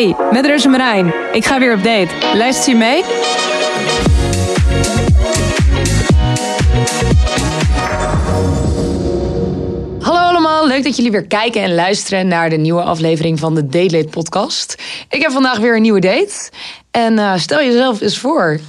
Hey, met Rus en Marijn. Ik ga weer op date. Luistert je mee? Hallo allemaal, leuk dat jullie weer kijken en luisteren naar de nieuwe aflevering van de Date Late podcast. Ik heb vandaag weer een nieuwe date. En eh, stel jezelf eens voor.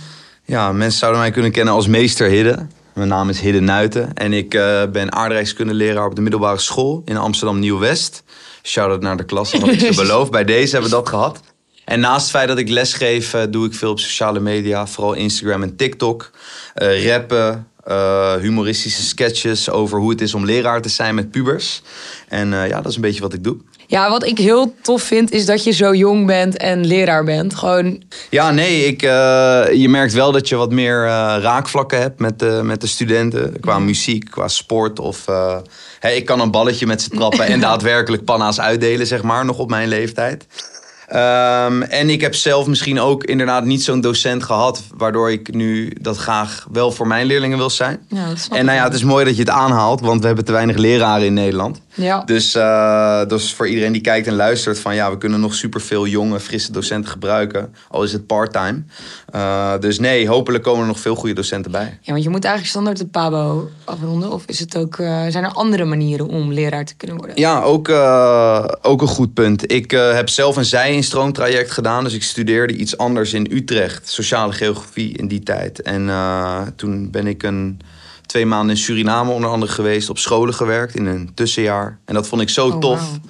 Ja, mensen zouden mij kunnen kennen als meester Hidde. Mijn naam is Hidde Nuiten en ik eh, ben aardrijkskundeleraar op de middelbare school in Amsterdam Nieuw-West. Shout-out naar de klas, had ik ze beloofd. Bij deze hebben we dat gehad. En naast het feit dat ik lesgeef, uh, doe ik veel op sociale media. Vooral Instagram en TikTok. Uh, rappen, uh, humoristische sketches over hoe het is om leraar te zijn met pubers. En ja, dat is een beetje wat ik doe. Ja, wat ik heel tof vind is dat je zo jong bent en leraar bent. Gewoon... Ja, nee, ik, je merkt wel dat je wat meer raakvlakken hebt met de, met de studenten. Qua muziek, qua sport of Hey, ik kan een balletje met ze trappen en daadwerkelijk panna's uitdelen, zeg maar, nog op mijn leeftijd. Um, en ik heb zelf misschien ook inderdaad niet zo'n docent gehad, waardoor ik nu dat graag wel voor mijn leerlingen wil zijn. Ja, en nou ja, het is mooi dat je het aanhaalt, want we hebben te weinig leraren in Nederland. Ja. Dus, uh, dus voor iedereen die kijkt en luistert, van ja, we kunnen nog superveel jonge, frisse docenten gebruiken, al is het part-time. Uh, dus nee, hopelijk komen er nog veel goede docenten bij. Ja, want je moet eigenlijk standaard de PABO afronden, of is het ook, uh, zijn er andere manieren om leraar te kunnen worden? Ja, ook, ook een goed punt. Ik heb zelf een zij stroomtraject gedaan. Dus ik studeerde iets anders in Utrecht. Sociale geografie in die tijd. En uh, toen ben ik een, twee maanden in Suriname onder andere geweest. Op scholen gewerkt in een tussenjaar. En dat vond ik zo oh, tof. Wow.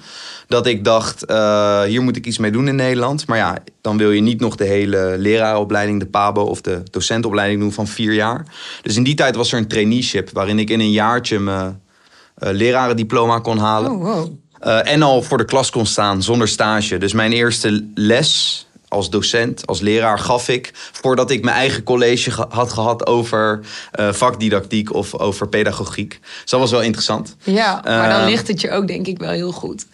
Dat ik dacht, uh, hier moet ik iets mee doen in Nederland. Maar ja, dan wil je niet nog de hele leraaropleiding, de PABO of de docentopleiding doen van vier jaar. Dus in die tijd was er een traineeship waarin ik in een jaartje mijn uh, lerarendiploma kon halen. Oh, wow. Uh, en al voor de klas kon staan zonder stage. Dus mijn eerste les als docent, als leraar gaf ik voordat ik mijn eigen college ge had gehad over uh, vakdidactiek of over pedagogiek. Dus dat was wel interessant. Ja, maar dan uh, ligt het je ook denk ik wel heel goed.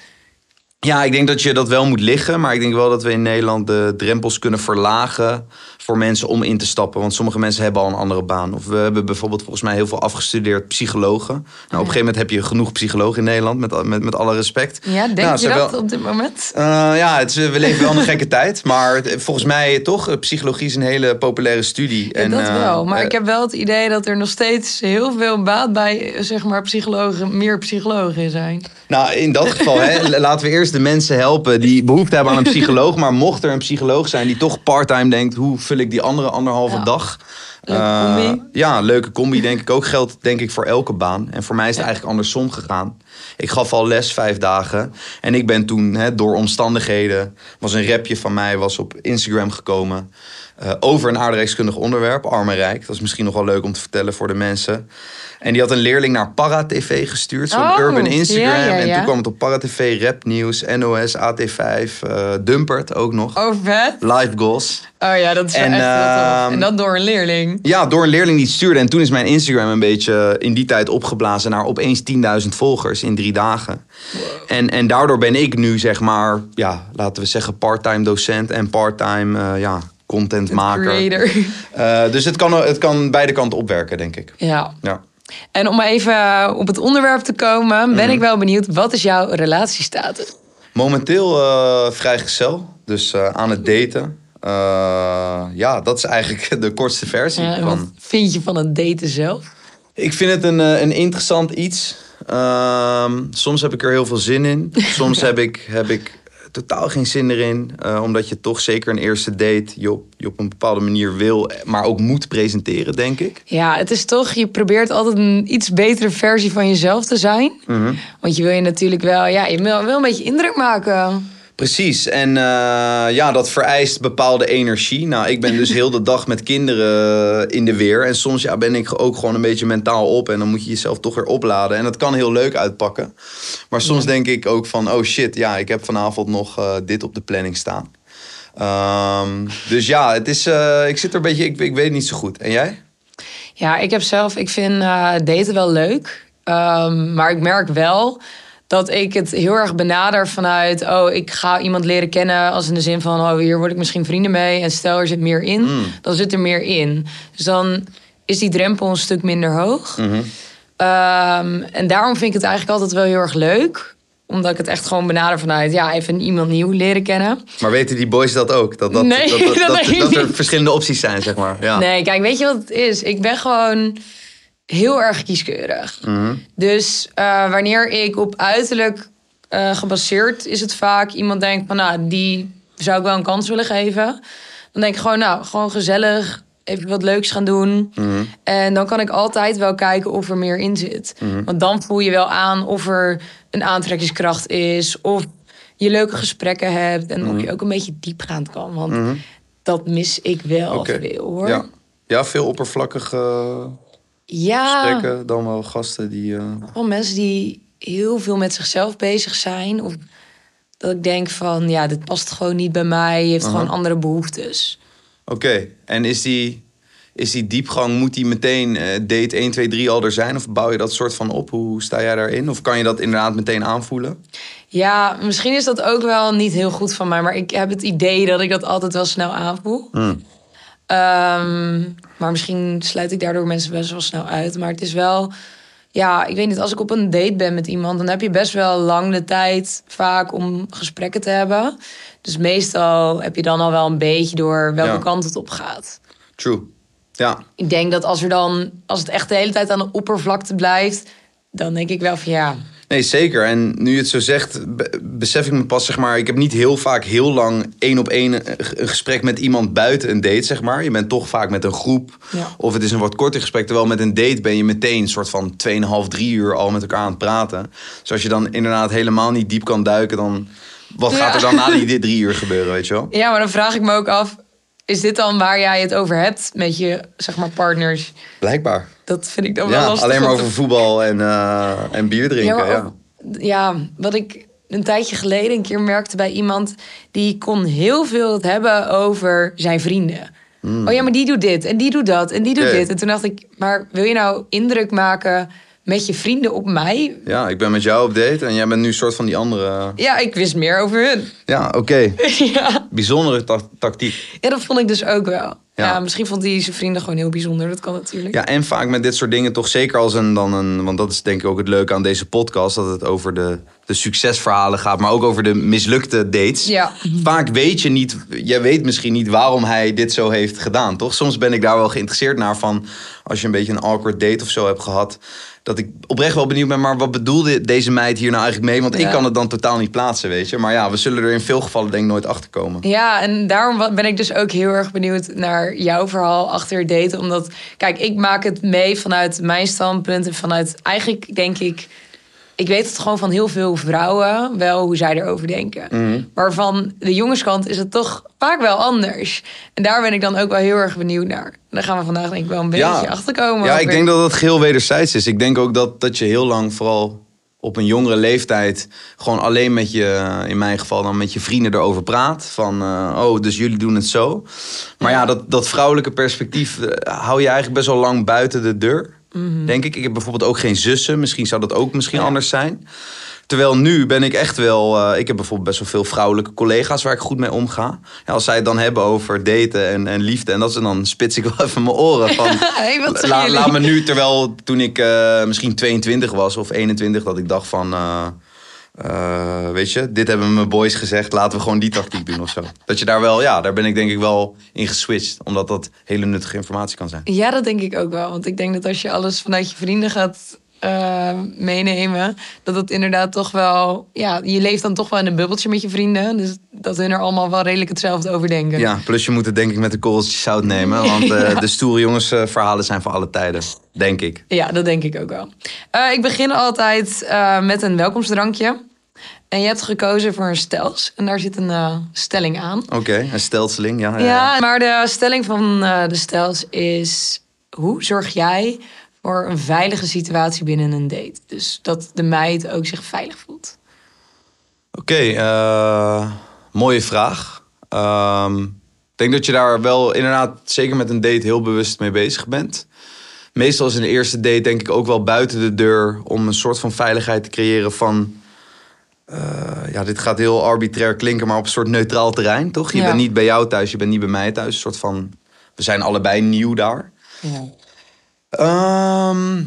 Ja, ik denk dat je dat wel moet liggen. Maar ik denk wel dat we in Nederland de drempels kunnen verlagen voor mensen om in te stappen. Want sommige mensen hebben al een andere baan. Of we hebben bijvoorbeeld volgens mij heel veel afgestudeerd psychologen. Nou, op een gegeven moment heb je genoeg psychologen in Nederland, met, met, met alle respect. Ja, denk nou, je dat wel, op dit moment? Uh, ja, het is, we leven wel een gekke tijd. Maar volgens mij toch, psychologie is een hele populaire studie. Ja, en, dat wel. Maar uh, ik heb wel het idee dat er nog steeds heel veel baat bij, zeg maar, psychologen, meer psychologen zijn. Nou, in dat geval, hè, laten we eerst de mensen helpen die behoefte hebben aan een psycholoog. Maar mocht er een psycholoog zijn die toch parttime denkt, hoe vul ik die andere anderhalve Ja. dag? Leuke Uh, combi. ja, leuke combi denk ik ook. Geldt denk ik voor elke baan. En voor mij is het Ja. eigenlijk andersom gegaan. Ik gaf al les vijf dagen. En ik ben toen hè, door omstandigheden... was een rapje van mij was op Instagram gekomen... eh, over een aardrijkskundig onderwerp, Arm en Rijk. Dat is misschien nog wel leuk om te vertellen voor de mensen. En die had een leerling naar Para-TV gestuurd. Zo'n Oh, urban Instagram. ja, ja, En toen kwam het op Para-TV, Rap Nieuws, NOS, AT5, eh Dumpert ook nog. Oh, vet. Live Goals. Oh ja, dat is En, echt ehm, En dat door een leerling. Ja, door een leerling die het stuurde. En toen is mijn Instagram een beetje in die tijd opgeblazen naar opeens 10.000 volgers in drie dagen. En, en daardoor ben ik nu zeg maar, ja, laten we zeggen, part-time docent en part-time eh, ja, contentmaker. Creator. Eh, dus het kan, het kan beide kanten opwerken, denk ik. Ja. Ja. En om even op het onderwerp te komen, Mhm. ben ik wel benieuwd, wat is jouw relatiestatus? Momenteel eh vrijgezel, dus eh, aan het daten. Ja, dat is eigenlijk de kortste versie Ja, en van. wat vind je van het daten zelf? Ik vind het een, een interessant iets. Ehm, soms heb ik er heel veel zin in. Soms heb, ik, heb ik totaal geen zin erin. eh, omdat je toch zeker een eerste date je op, je op een bepaalde manier wil, maar ook moet presenteren, denk ik. Ja, het is toch, je probeert altijd een iets betere versie van jezelf te zijn. Mhm. Want je wil je natuurlijk wel, ja, je wil wel een beetje indruk maken. Precies, en eh, ja, dat vereist bepaalde energie. Nou, ik ben dus heel de dag met kinderen in de weer. En soms ja, ben ik ook gewoon een beetje mentaal op. En dan moet je jezelf toch weer opladen. En dat kan heel leuk uitpakken. Maar soms denk ik ook van, oh shit, ja, ik heb vanavond nog eh, dit op de planning staan. Ehm, dus ja, het is, eh, ik zit er een beetje, ik, ik weet het niet zo goed. En jij? Ja, ik heb zelf, ik vind eh, daten wel leuk. Ehm, maar ik merk wel dat ik het heel erg benader vanuit... oh, ik ga iemand leren kennen als in de zin van... oh, hier word ik misschien vrienden mee. En stel, er zit meer in, Mm. dan zit er meer in. Dus dan is die drempel een stuk minder hoog. Mhm. Ehm, en daarom vind ik het eigenlijk altijd wel heel erg leuk. Omdat ik het echt gewoon benader vanuit, ja, even iemand nieuw leren kennen. Maar weten die boys dat ook? Dat, dat, Nee, dat, dat, dat dat, er verschillende opties zijn, zeg maar. Ja. Nee, kijk, weet je wat het is? Ik ben gewoon heel erg kieskeurig. Mhm. Dus eh, wanneer ik op uiterlijk eh, gebaseerd is het vaak iemand denkt van, nou, die zou ik wel een kans willen geven. Dan denk ik gewoon, nou, gewoon gezellig, even wat leuks gaan doen. Mhm. En dan kan ik altijd wel kijken of er meer in zit. Want dan voel je wel aan of er een aantrekkingskracht is, of je leuke gesprekken hebt en Mhm. of je ook een beetje diepgaand kan. Want dat mis ik wel veel hoor. Ja. ja, veel oppervlakkige Ja, gesprekken. Dan wel gasten die... gewoon mensen die heel veel met zichzelf bezig zijn. Of dat ik denk van, ja, dit past gewoon niet bij mij. Je heeft gewoon andere behoeftes. Oké, en is die, is die diepgang, moet die meteen eh, date 1, 2, 3 al er zijn? Of bouw je dat soort van op? Hoe sta jij daarin? Of kan je dat inderdaad meteen aanvoelen? Ja, misschien is dat ook wel niet heel goed van mij. Maar ik heb het idee dat ik dat altijd wel snel aanvoel. Hmm. Ehm, maar misschien sluit ik daardoor mensen best wel snel uit. Maar het is wel... Ja, ik weet niet, als ik op een date ben met iemand... dan heb je best wel lang de tijd vaak om gesprekken te hebben. Dus meestal heb je dan al wel een beetje door welke Ja. kant het op gaat. True. Ja, Ik denk dat als er dan... Als het echt de hele tijd aan de oppervlakte blijft... dan denk ik wel van ja... nee zeker. En nu je het zo zegt, be- besef ik me pas, zeg maar... Ik heb niet heel vaak heel lang één op één een een gesprek met iemand buiten een date, zeg maar. Je bent toch vaak met een groep. Ja. Of het is een wat korter gesprek. Terwijl met een date ben je meteen een soort van 2,5, 3 uur al met elkaar aan het praten. Dus als je dan inderdaad helemaal niet diep kan duiken, dan... Wat gaat er dan na die drie uur gebeuren, weet je wel? Ja, maar dan vraag ik me ook af... is dit dan waar jij het over hebt met je zeg maar, partners? Blijkbaar. Dat vind ik dan wel Ja, lastig. alleen maar over voetbal en, eh, en bier drinken. Ja, Ja, maar ook- ja, wat ik een tijdje geleden een keer merkte bij iemand... die kon heel veel het hebben over zijn vrienden. Oh ja, maar die doet dit en die doet dat en die doet Hmm. Dit. En toen dacht ik, maar wil je nou indruk maken met je vrienden op mij? Ja, ik ben met jou op date en jij bent nu een soort van die andere... Ja, ik wist meer over hun. Ja, oké. ja. Bijzondere ta- tactiek. ja, dat vond ik dus ook wel. Ja. Ja. misschien vond hij zijn vrienden gewoon heel bijzonder. Dat kan natuurlijk. Ja, en vaak met dit soort dingen toch zeker als een, dan een... Want dat is denk ik ook het leuke aan deze podcast. Dat het over de, de succesverhalen gaat, maar ook over de mislukte dates. Ja. Vaak weet je niet, jij weet misschien niet waarom hij dit zo heeft gedaan, toch? Soms ben ik daar wel geïnteresseerd naar van... Als je een beetje een awkward date of zo hebt gehad... Dat ik oprecht wel benieuwd ben, maar wat bedoelde deze meid hier nou eigenlijk mee? Want ik kan het dan totaal niet plaatsen, weet je. Maar ja, we zullen er in veel gevallen denk ik nooit achter komen. Ja, en daarom ben ik dus ook heel erg benieuwd naar jouw verhaal achter daten. Omdat, kijk, ik maak het mee vanuit mijn standpunt en vanuit eigenlijk denk ik. Ik weet het gewoon van heel veel vrouwen wel hoe zij erover denken. Mhm. Maar van de jongenskant is het toch vaak wel anders. En daar ben ik dan ook wel heel erg benieuwd naar. Daar gaan we vandaag denk ik wel een beetje achter komen. Ja, ik denk dat het geheel wederzijds is. Ik denk ook dat, dat je heel lang, vooral op een jongere leeftijd, gewoon alleen met je, in mijn geval dan met je vrienden erover praat. Van, eh, oh, dus jullie doen het zo. Maar ja, dat, dat vrouwelijke perspectief eh, hou je eigenlijk best wel lang buiten de deur. Denk ik. Ik heb bijvoorbeeld ook geen zussen. Misschien zou dat ook misschien Ja. anders zijn. Terwijl nu ben ik echt wel. eh, ik heb bijvoorbeeld best wel veel vrouwelijke collega's waar ik goed mee omga. Ja, als zij het dan hebben over daten en, en liefde en dat, en dan spits ik wel even mijn oren van. Hey, wat La- laat me nu, terwijl toen ik eh, misschien 22 was of 21, dat ik dacht van. eh, eh, weet je, dit hebben mijn boys gezegd, laten we gewoon die tactiek doen of zo. Dat je daar wel, ja, daar ben ik denk ik wel in geswitcht, omdat dat hele nuttige informatie kan zijn. Ja, dat denk ik ook wel. Want ik denk dat als je alles vanuit je vrienden gaat eh, meenemen, dat het inderdaad toch wel. Ja, je leeft dan toch wel in een bubbeltje met je vrienden. Dus dat hun er allemaal wel redelijk hetzelfde over denken. Ja, plus je moet het denk ik met een korreltje zout nemen, want eh, de stoere jongens verhalen zijn voor alle tijden, denk ik. Ja, dat denk ik ook wel. Ik begin altijd met een welkomstdrankje. En je hebt gekozen voor een stels. En daar zit een eh, stelling aan. Oké, een stelseling, ja. ja, ja. Maar de stelling van eh, de stels is... Hoe zorg jij voor een veilige situatie binnen een date? Dus dat de meid ook zich veilig voelt. Oké, eh, mooie vraag. Ehm, ik denk dat je daar wel inderdaad, zeker met een date, heel bewust mee bezig bent. Meestal is in de eerste date denk ik ook wel buiten de deur om een soort van veiligheid te creëren van... eh, ja, dit gaat heel arbitrair klinken, maar op een soort neutraal terrein, toch? Je Ja. bent niet bij jou thuis, je bent niet bij mij thuis. Een soort van, we zijn allebei nieuw daar. Ja. Ehm,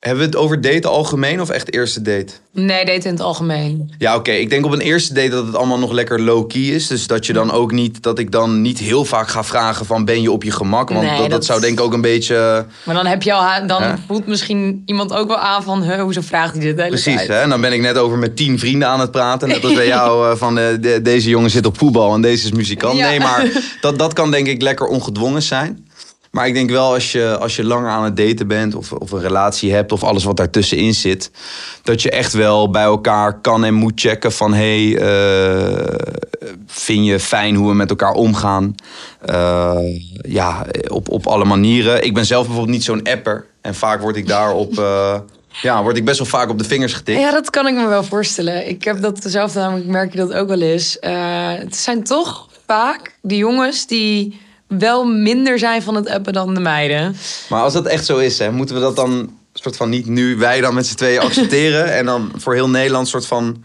Hebben we het over daten algemeen of echt eerste date? Nee, date in het algemeen. Ja, oké. Ik denk op een eerste date dat het allemaal nog lekker low-key is. Dus dat je dan ook niet, dat ik dan niet heel vaak ga vragen van ben je op je gemak? Want Nee, dat, dat dat- zou denk ik ook een beetje... Maar dan heb je al, dan voelt misschien iemand ook wel aan van, huh, hoezo vraagt hij dit Precies, tijd? hè? En dan ben ik net over met tien vrienden aan het praten. Net als bij jou, eh, van eh, de- deze jongen zit op voetbal en deze is muzikant. Ja. Nee, maar dat, dat kan denk ik lekker ongedwongen zijn. Maar ik denk wel als je, als je langer aan het daten bent of, of een relatie hebt of alles wat daartussenin zit, dat je echt wel bij elkaar kan en moet checken van hey, eh, vind je fijn hoe we met elkaar omgaan? Eh, ja, op, op alle manieren. Ik ben zelf bijvoorbeeld niet zo'n apper en vaak word ik daarop, eh, ja, word ik best wel vaak op de vingers getikt. Ja, dat kan ik me wel voorstellen. Ik heb dat zelf namelijk, merk je dat ook wel eens. Het zijn toch vaak die jongens die wel minder zijn van het appen dan de meiden. Maar als dat echt zo is, hè, moeten we dat dan soort van niet nu wij dan met z'n tweeën accepteren en dan voor heel Nederland soort van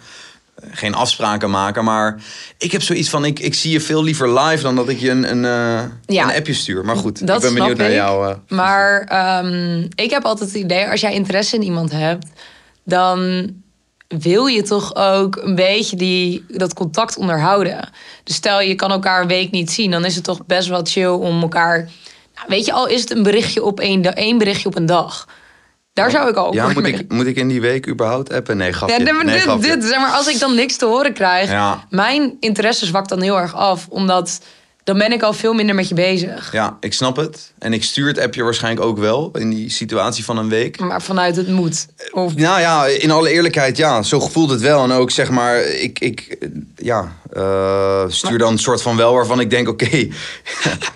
eh, geen afspraken maken, maar ik heb zoiets van ik, ik zie je veel liever live dan dat ik je een, een, eh, Ja. een appje stuur. Maar goed, Dat ik ben benieuwd naar jou. eh. Maar ehm, ik heb altijd het idee, als jij interesse in iemand hebt, dan wil je toch ook een beetje die, dat contact onderhouden. Dus stel je kan elkaar een week niet zien, dan is het toch best wel chill om elkaar. Nou, weet je, al is het een berichtje op één, één berichtje op een dag. Daar zou ik al ja, moet ik, moet ik in die week überhaupt appen? Nee, grapje. Ja, nee, maar nee, dit, grapje. dit, zeg maar, als ik dan niks te horen krijg, Ja. mijn interesse zwakt dan heel erg af, omdat dan ben ik al veel minder met je bezig. Ja, ik snap het. En ik stuur het appje waarschijnlijk ook wel in die situatie van een week. Maar vanuit het moet. Of Nou ja, in alle eerlijkheid, ja, zo voelt het wel. En ook zeg maar, ik, ik ja, eh, stuur dan een soort van wel waarvan ik denk, oké,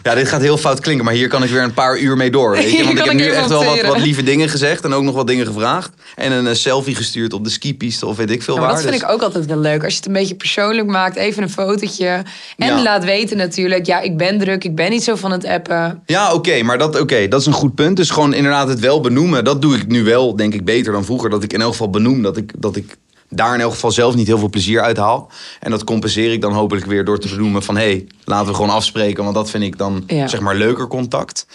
ja, dit gaat heel fout klinken, maar hier kan ik weer een paar uur mee door. Weet je? Want ik heb nu echt wel wat, wat lieve dingen gezegd en ook nog wat dingen gevraagd. En een eh, selfie gestuurd op de skipiste of weet ik veel Ja, waar. dat vind Dus- ik ook altijd wel leuk. Als je het een beetje persoonlijk maakt, even een fotootje. En Ja. laat weten natuurlijk, ja, ik ben druk, ik ben niet zo van het appen. Ja, oké, maar dat, oké, dat is een goed punt. Dus gewoon inderdaad het wel benoemen. Dat doe ik nu wel, denk ik, beter dan vroeger. Dat ik in elk geval benoem dat ik, dat ik daar in elk geval zelf niet heel veel plezier uit haal. En dat compenseer ik dan hopelijk weer door te benoemen van... hé, hey, laten we gewoon afspreken, want dat vind ik dan Ja. zeg maar leuker contact.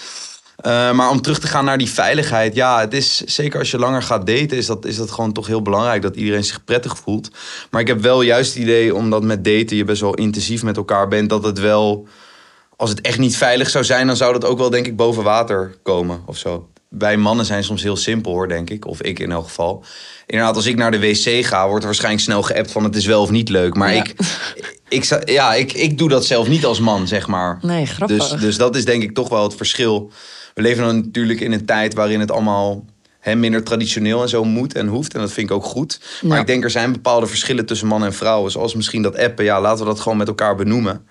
Eh, maar om terug te gaan naar die veiligheid. Ja, het is zeker als je langer gaat daten, is dat, is dat gewoon toch heel belangrijk dat iedereen zich prettig voelt. Maar ik heb wel juist het idee, omdat met daten je best wel intensief met elkaar bent, dat het wel, als het echt niet veilig zou zijn, dan zou dat ook wel denk ik boven water komen of zo. Wij mannen zijn soms heel simpel hoor, denk ik. Of ik in elk geval. Inderdaad, als ik naar de wc ga, wordt er waarschijnlijk snel geappt van het is wel of niet leuk. Maar Ja. ik, ik, ja, ik, ik doe dat zelf niet als man, zeg maar. Nee, grappig. Dus, dus dat is denk ik toch wel het verschil. We leven dan natuurlijk in een tijd waarin het allemaal hè, minder traditioneel en zo moet en hoeft. En dat vind ik ook goed. Maar Ja. ik denk er zijn bepaalde verschillen tussen man en vrouwen. Zoals misschien dat appen. Ja, laten we dat gewoon met elkaar benoemen.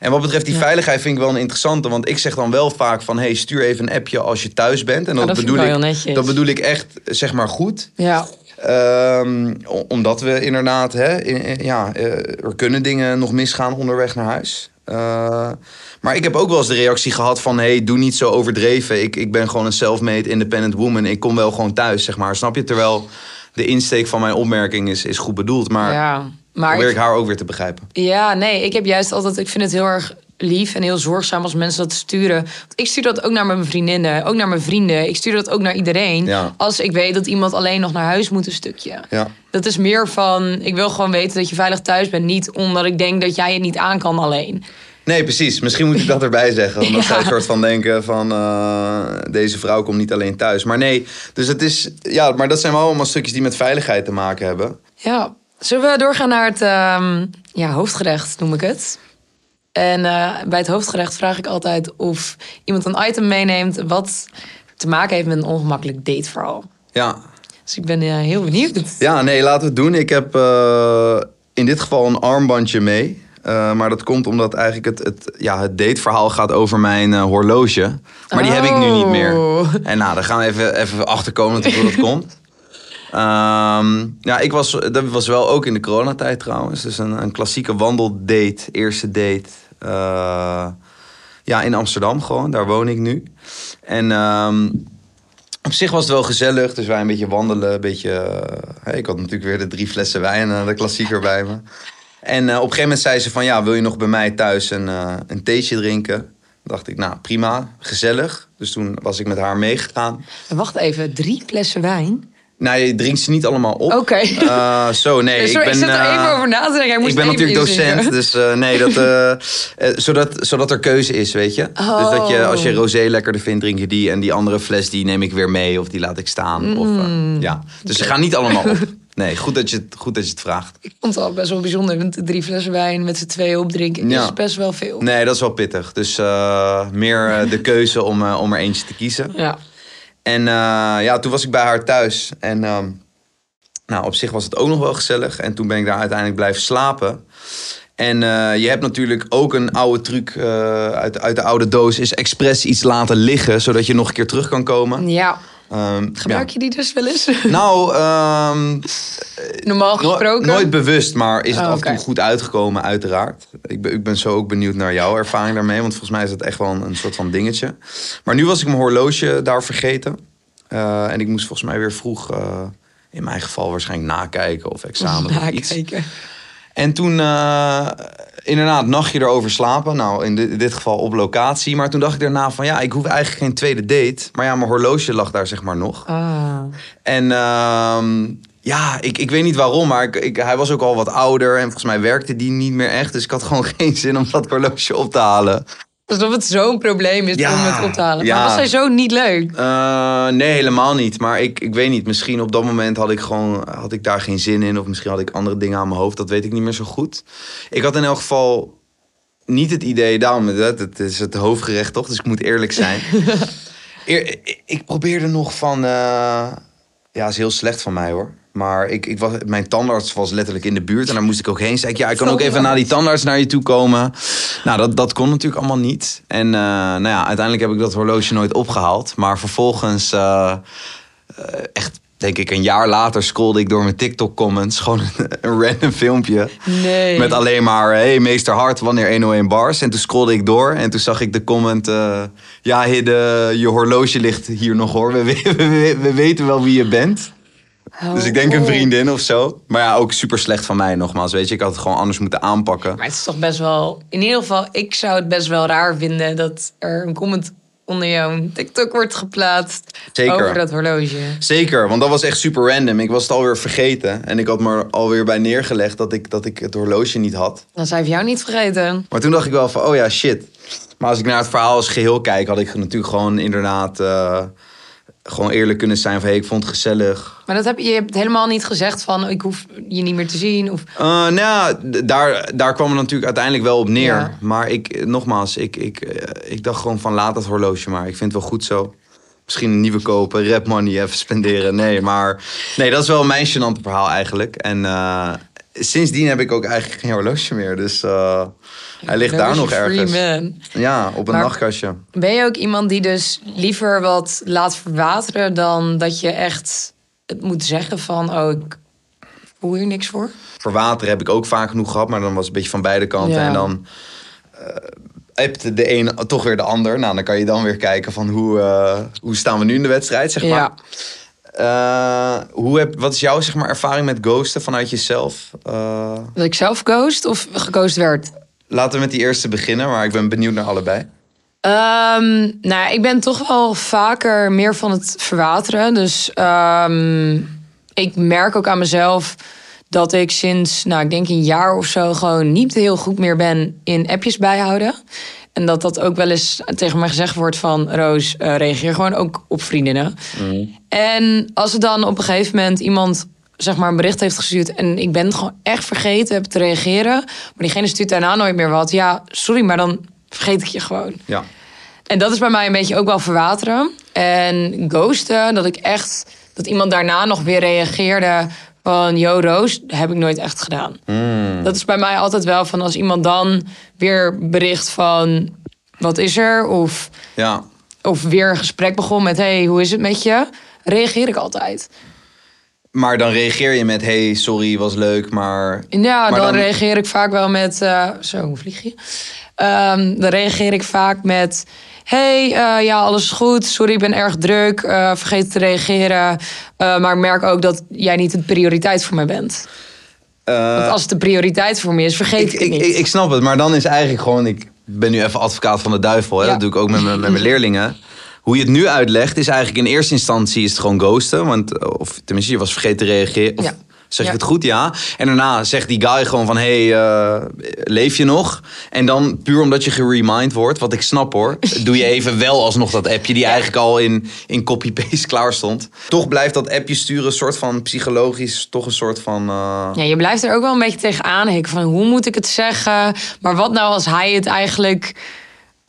En wat betreft die Ja. veiligheid vind ik wel een interessante. Want ik zeg dan wel vaak van... hey, stuur even een appje als je thuis bent. En dat, Ja, bedoel ik, dat bedoel ik echt, zeg maar, goed. Ja, Ehm, omdat we inderdaad, hè, in- in- ja, eh, er kunnen dingen nog misgaan onderweg naar huis. Eh, maar ik heb ook wel eens de reactie gehad van... hey, doe niet zo overdreven. Ik, ik ben gewoon een self-made independent woman. Ik kom wel gewoon thuis, zeg maar. Snap je? Terwijl de insteek van mijn opmerking is, is goed bedoeld. Maar ja. Maar probeer ik- ik haar ook weer te begrijpen. Ja, nee, ik heb juist altijd, ik vind het heel erg lief en heel zorgzaam als mensen dat sturen. Want ik stuur dat ook naar mijn vriendinnen, ook naar mijn vrienden. Ik stuur dat ook naar iedereen. Ja. Als ik weet dat iemand alleen nog naar huis moet een stukje. Ja. Dat is meer van, ik wil gewoon weten dat je veilig thuis bent. Niet omdat ik denk dat jij het niet aan kan alleen. Nee, precies. Misschien moet ik dat erbij zeggen. Omdat Ja. zij een soort van denken van... eh, deze vrouw komt niet alleen thuis. Maar nee, dus het is... Ja, maar dat zijn wel allemaal stukjes die met veiligheid te maken hebben. Ja, zullen we doorgaan naar het ehm, ja, hoofdgerecht, noem ik het. En eh, bij het hoofdgerecht vraag ik altijd of iemand een item meeneemt... wat te maken heeft met een ongemakkelijk dateverhaal. Ja, Dus ik ben eh, heel benieuwd. Ja, nee, laten we het doen. Ik heb eh, in dit geval een armbandje mee. Maar dat komt omdat eigenlijk het, het, ja, het dateverhaal gaat over mijn horloge. Maar die heb ik nu niet meer. Oh. En nou, daar gaan we even, even achterkomen hoe dat komt. Ehm, ja, ik was, dat was wel ook in de coronatijd trouwens. Dus een, een klassieke wandeldate, eerste date. Eh, ja, in Amsterdam gewoon, daar woon ik nu. En ehm, op zich was het wel gezellig, dus wij een beetje wandelen. Een beetje, eh, ik had natuurlijk weer de drie flessen wijn, eh, de klassieker bij me. En eh, op een gegeven moment zei ze van, ja, wil je nog bij mij thuis een, een theetje drinken? Dacht ik, nou prima, gezellig. Dus toen was ik met haar meegegaan. Wacht even, drie flessen wijn? Nou, je drinkt ze niet allemaal op. Oké. Uh, zo, nee. Ik, ben, ik zit er even over na te denken. Ik ben natuurlijk docent, dus uh, nee, dat, uh, zodat, zodat er keuze is, weet je. Oh. Dus dat je, als je rosé lekkerder vindt, drink je die. En die andere fles, die neem ik weer mee of die laat ik staan. Mm. Of, ja. Dus ze gaan niet allemaal op. Nee, goed dat, je het, goed dat je het vraagt. Ik vond het al best wel bijzonder. Want drie flessen wijn met z'n tweeën opdrinken Ja. is best wel veel. Nee, dat is wel pittig. Dus meer de keuze om, om er eentje te kiezen. Ja. En uh, ja, toen was ik bij haar thuis. En uh, nou, op zich was het ook nog wel gezellig. En toen ben ik daar uiteindelijk blijven slapen. En uh, je hebt natuurlijk ook een oude truc uit, uit de oude doos. Is expres iets laten liggen, zodat je nog een keer terug kan komen. Ja. Um, Gebruik ja. je die dus wel eens? Nou, um, normaal gesproken? No nooit bewust, maar is het Oh, af en toe goed uitgekomen, uiteraard. Ik ben, ik ben zo ook benieuwd naar jouw ervaring daarmee, want volgens mij is dat echt wel een, een soort van dingetje. Maar nu was ik mijn horloge daar vergeten. Uh, en ik moest volgens mij weer vroeg, uh, in mijn geval waarschijnlijk nakijken of examen of iets. Nakijken. En toen uh, inderdaad nachtje erover slapen. Nou, in dit, in dit, geval op locatie. Maar toen dacht ik daarna van ja, ik hoef eigenlijk geen tweede date. Maar ja, mijn horloge lag daar zeg maar nog. Ah. En uh, ja, ik, ik weet niet waarom, maar ik, ik, hij was ook al wat ouder. En volgens mij werkte die niet meer echt. Dus ik had gewoon geen zin om dat horloge op te halen. Alsof het zo'n probleem is Ja, om het op te halen. ja. Maar was hij zo niet leuk? Uh, nee, helemaal niet. Maar ik, ik weet niet. Misschien op dat moment had ik gewoon had ik daar geen zin in. Of misschien had ik andere dingen aan mijn hoofd. Dat weet ik niet meer zo goed. Ik had in elk geval niet het idee. Daarom, het, het is het hoofdgerecht toch? Dus ik moet eerlijk zijn. Eer, ik probeerde nog van. Uh, ja, is heel slecht van mij hoor. Maar ik, ik was, mijn tandarts was letterlijk in de buurt en daar moest ik ook heen. Zei ik, ja, ik kan ook even naar die tandarts naar je toe komen. Nou, dat, dat kon natuurlijk allemaal niet. En uh, nou ja, uiteindelijk heb ik dat horloge nooit opgehaald. Maar vervolgens, uh, uh, echt denk ik een jaar later, scrollde ik door mijn TikTok-comments. Gewoon een, een, random filmpje. Nee. Met alleen maar, hey, meester Hart, wanneer 101 bars? En toen scrollde ik door en toen zag ik de comment... eh, ja, Hidde, je horloge ligt hier nog hoor. We, we, we, we weten wel wie je bent. Oh, Dus ik denk een vriendin of zo. Maar ja, ook super slecht van mij nogmaals. Weet je, ik had het gewoon anders moeten aanpakken. Maar het is toch best wel... In ieder geval, ik zou het best wel raar vinden... dat er een comment onder jouw TikTok wordt geplaatst... Zeker. over dat horloge. Zeker, want dat was echt super random. Ik was het alweer vergeten. En ik had me er alweer bij neergelegd dat ik, dat ik het horloge niet had. Dan zou ik jou niet vergeten. Maar toen dacht ik wel van, oh ja, shit. Maar als ik naar het verhaal als geheel kijk... had ik natuurlijk gewoon inderdaad... Uh, gewoon eerlijk kunnen zijn van, hey, ik vond het gezellig. Maar dat heb je, hebt helemaal niet gezegd van... ik hoef je niet meer te zien. Of... Uh, nou ja, daar, daar kwam het natuurlijk uiteindelijk wel op neer. Ja. Maar ik, nogmaals, ik, ik, uh, ik dacht gewoon van laat dat horloge maar. Ik vind het wel goed zo. Misschien een nieuwe kopen, rap money even spenderen. Nee, maar nee, dat is wel mijn gênante verhaal eigenlijk. En uh, sindsdien heb ik ook eigenlijk geen horloge meer. Dus uh, hij ligt daar nog ergens. Ja, op een Maar- nachtkastje. Ben je ook iemand die dus liever wat laat verwateren... dan dat je echt het moet zeggen van... oh, ik voel hier niks voor? Verwateren heb ik ook vaak genoeg gehad, maar dan was het een beetje van beide kanten. Ja. En dan uh, hebt de een toch weer de ander. Nou, dan kan je dan weer kijken van hoe, uh, hoe staan we nu in de wedstrijd, zeg maar. Uh, hoe heb, wat is jouw zeg maar, ervaring met ghosten vanuit jezelf? Uh, Dat ik zelf ghost of geghost werd? laten we met die eerste beginnen, maar ik ben benieuwd naar allebei. Um, nou, ik ben toch wel vaker meer van het verwateren. Dus um, ik merk ook aan mezelf dat ik sinds, nou, ik denk een jaar of zo, gewoon niet heel goed meer ben in appjes bijhouden. En dat dat ook wel eens tegen mij gezegd wordt van... Roos, uh, reageer gewoon ook op vriendinnen. Mm. En als er dan op een gegeven moment iemand zeg maar een bericht heeft gestuurd... en ik ben het gewoon echt vergeten heb te reageren... maar diegene stuurt daarna nooit meer wat. Ja, sorry, maar dan vergeet ik je gewoon. Ja. En dat is bij mij een beetje ook wel verwateren. En ghosten, dat ik echt... dat iemand daarna nog weer reageerde van... yo, Roos, heb ik nooit echt gedaan. Mm. Dat is bij mij altijd wel van als iemand dan weer bericht van... wat is er? Of, ja. of weer een gesprek begon met... hey, hoe is het met je? Reageer ik altijd. Maar dan reageer je met, hey, sorry, was leuk, maar... Ja, Maar dan, dan- reageer ik vaak wel met... eh, zo, hoe vlieg je? Ehm, dan reageer ik vaak met... hey, eh, ja, alles goed. Sorry, ik ben erg druk. eh, vergeet te reageren. Maar ik merk ook dat jij niet de prioriteit voor mij bent. Want als het de prioriteit voor me is, vergeet ik, ik, het niet. ik, ik snap het, maar dan is eigenlijk gewoon... Ik ben nu even advocaat van de duivel. Hè? Ja. Dat doe ik ook met mijn leerlingen. Hoe je het nu uitlegt is eigenlijk in eerste instantie is het gewoon ghosten. Want, eh, of tenminste, je was vergeten te reageren. Of, Ja. Zeg ik Ja. het goed? Ja. En daarna zegt die guy gewoon van, hey, eh, leef je nog? En dan puur omdat je geremind wordt, wat ik snap hoor, doe je even wel alsnog dat appje die eigenlijk al in, in copy-paste klaar stond. Toch blijft dat appje sturen een soort van psychologisch, toch een soort van... eh, Ja, je blijft er ook wel een beetje tegenaan hikken van hoe moet ik het zeggen? Maar wat nou als hij het eigenlijk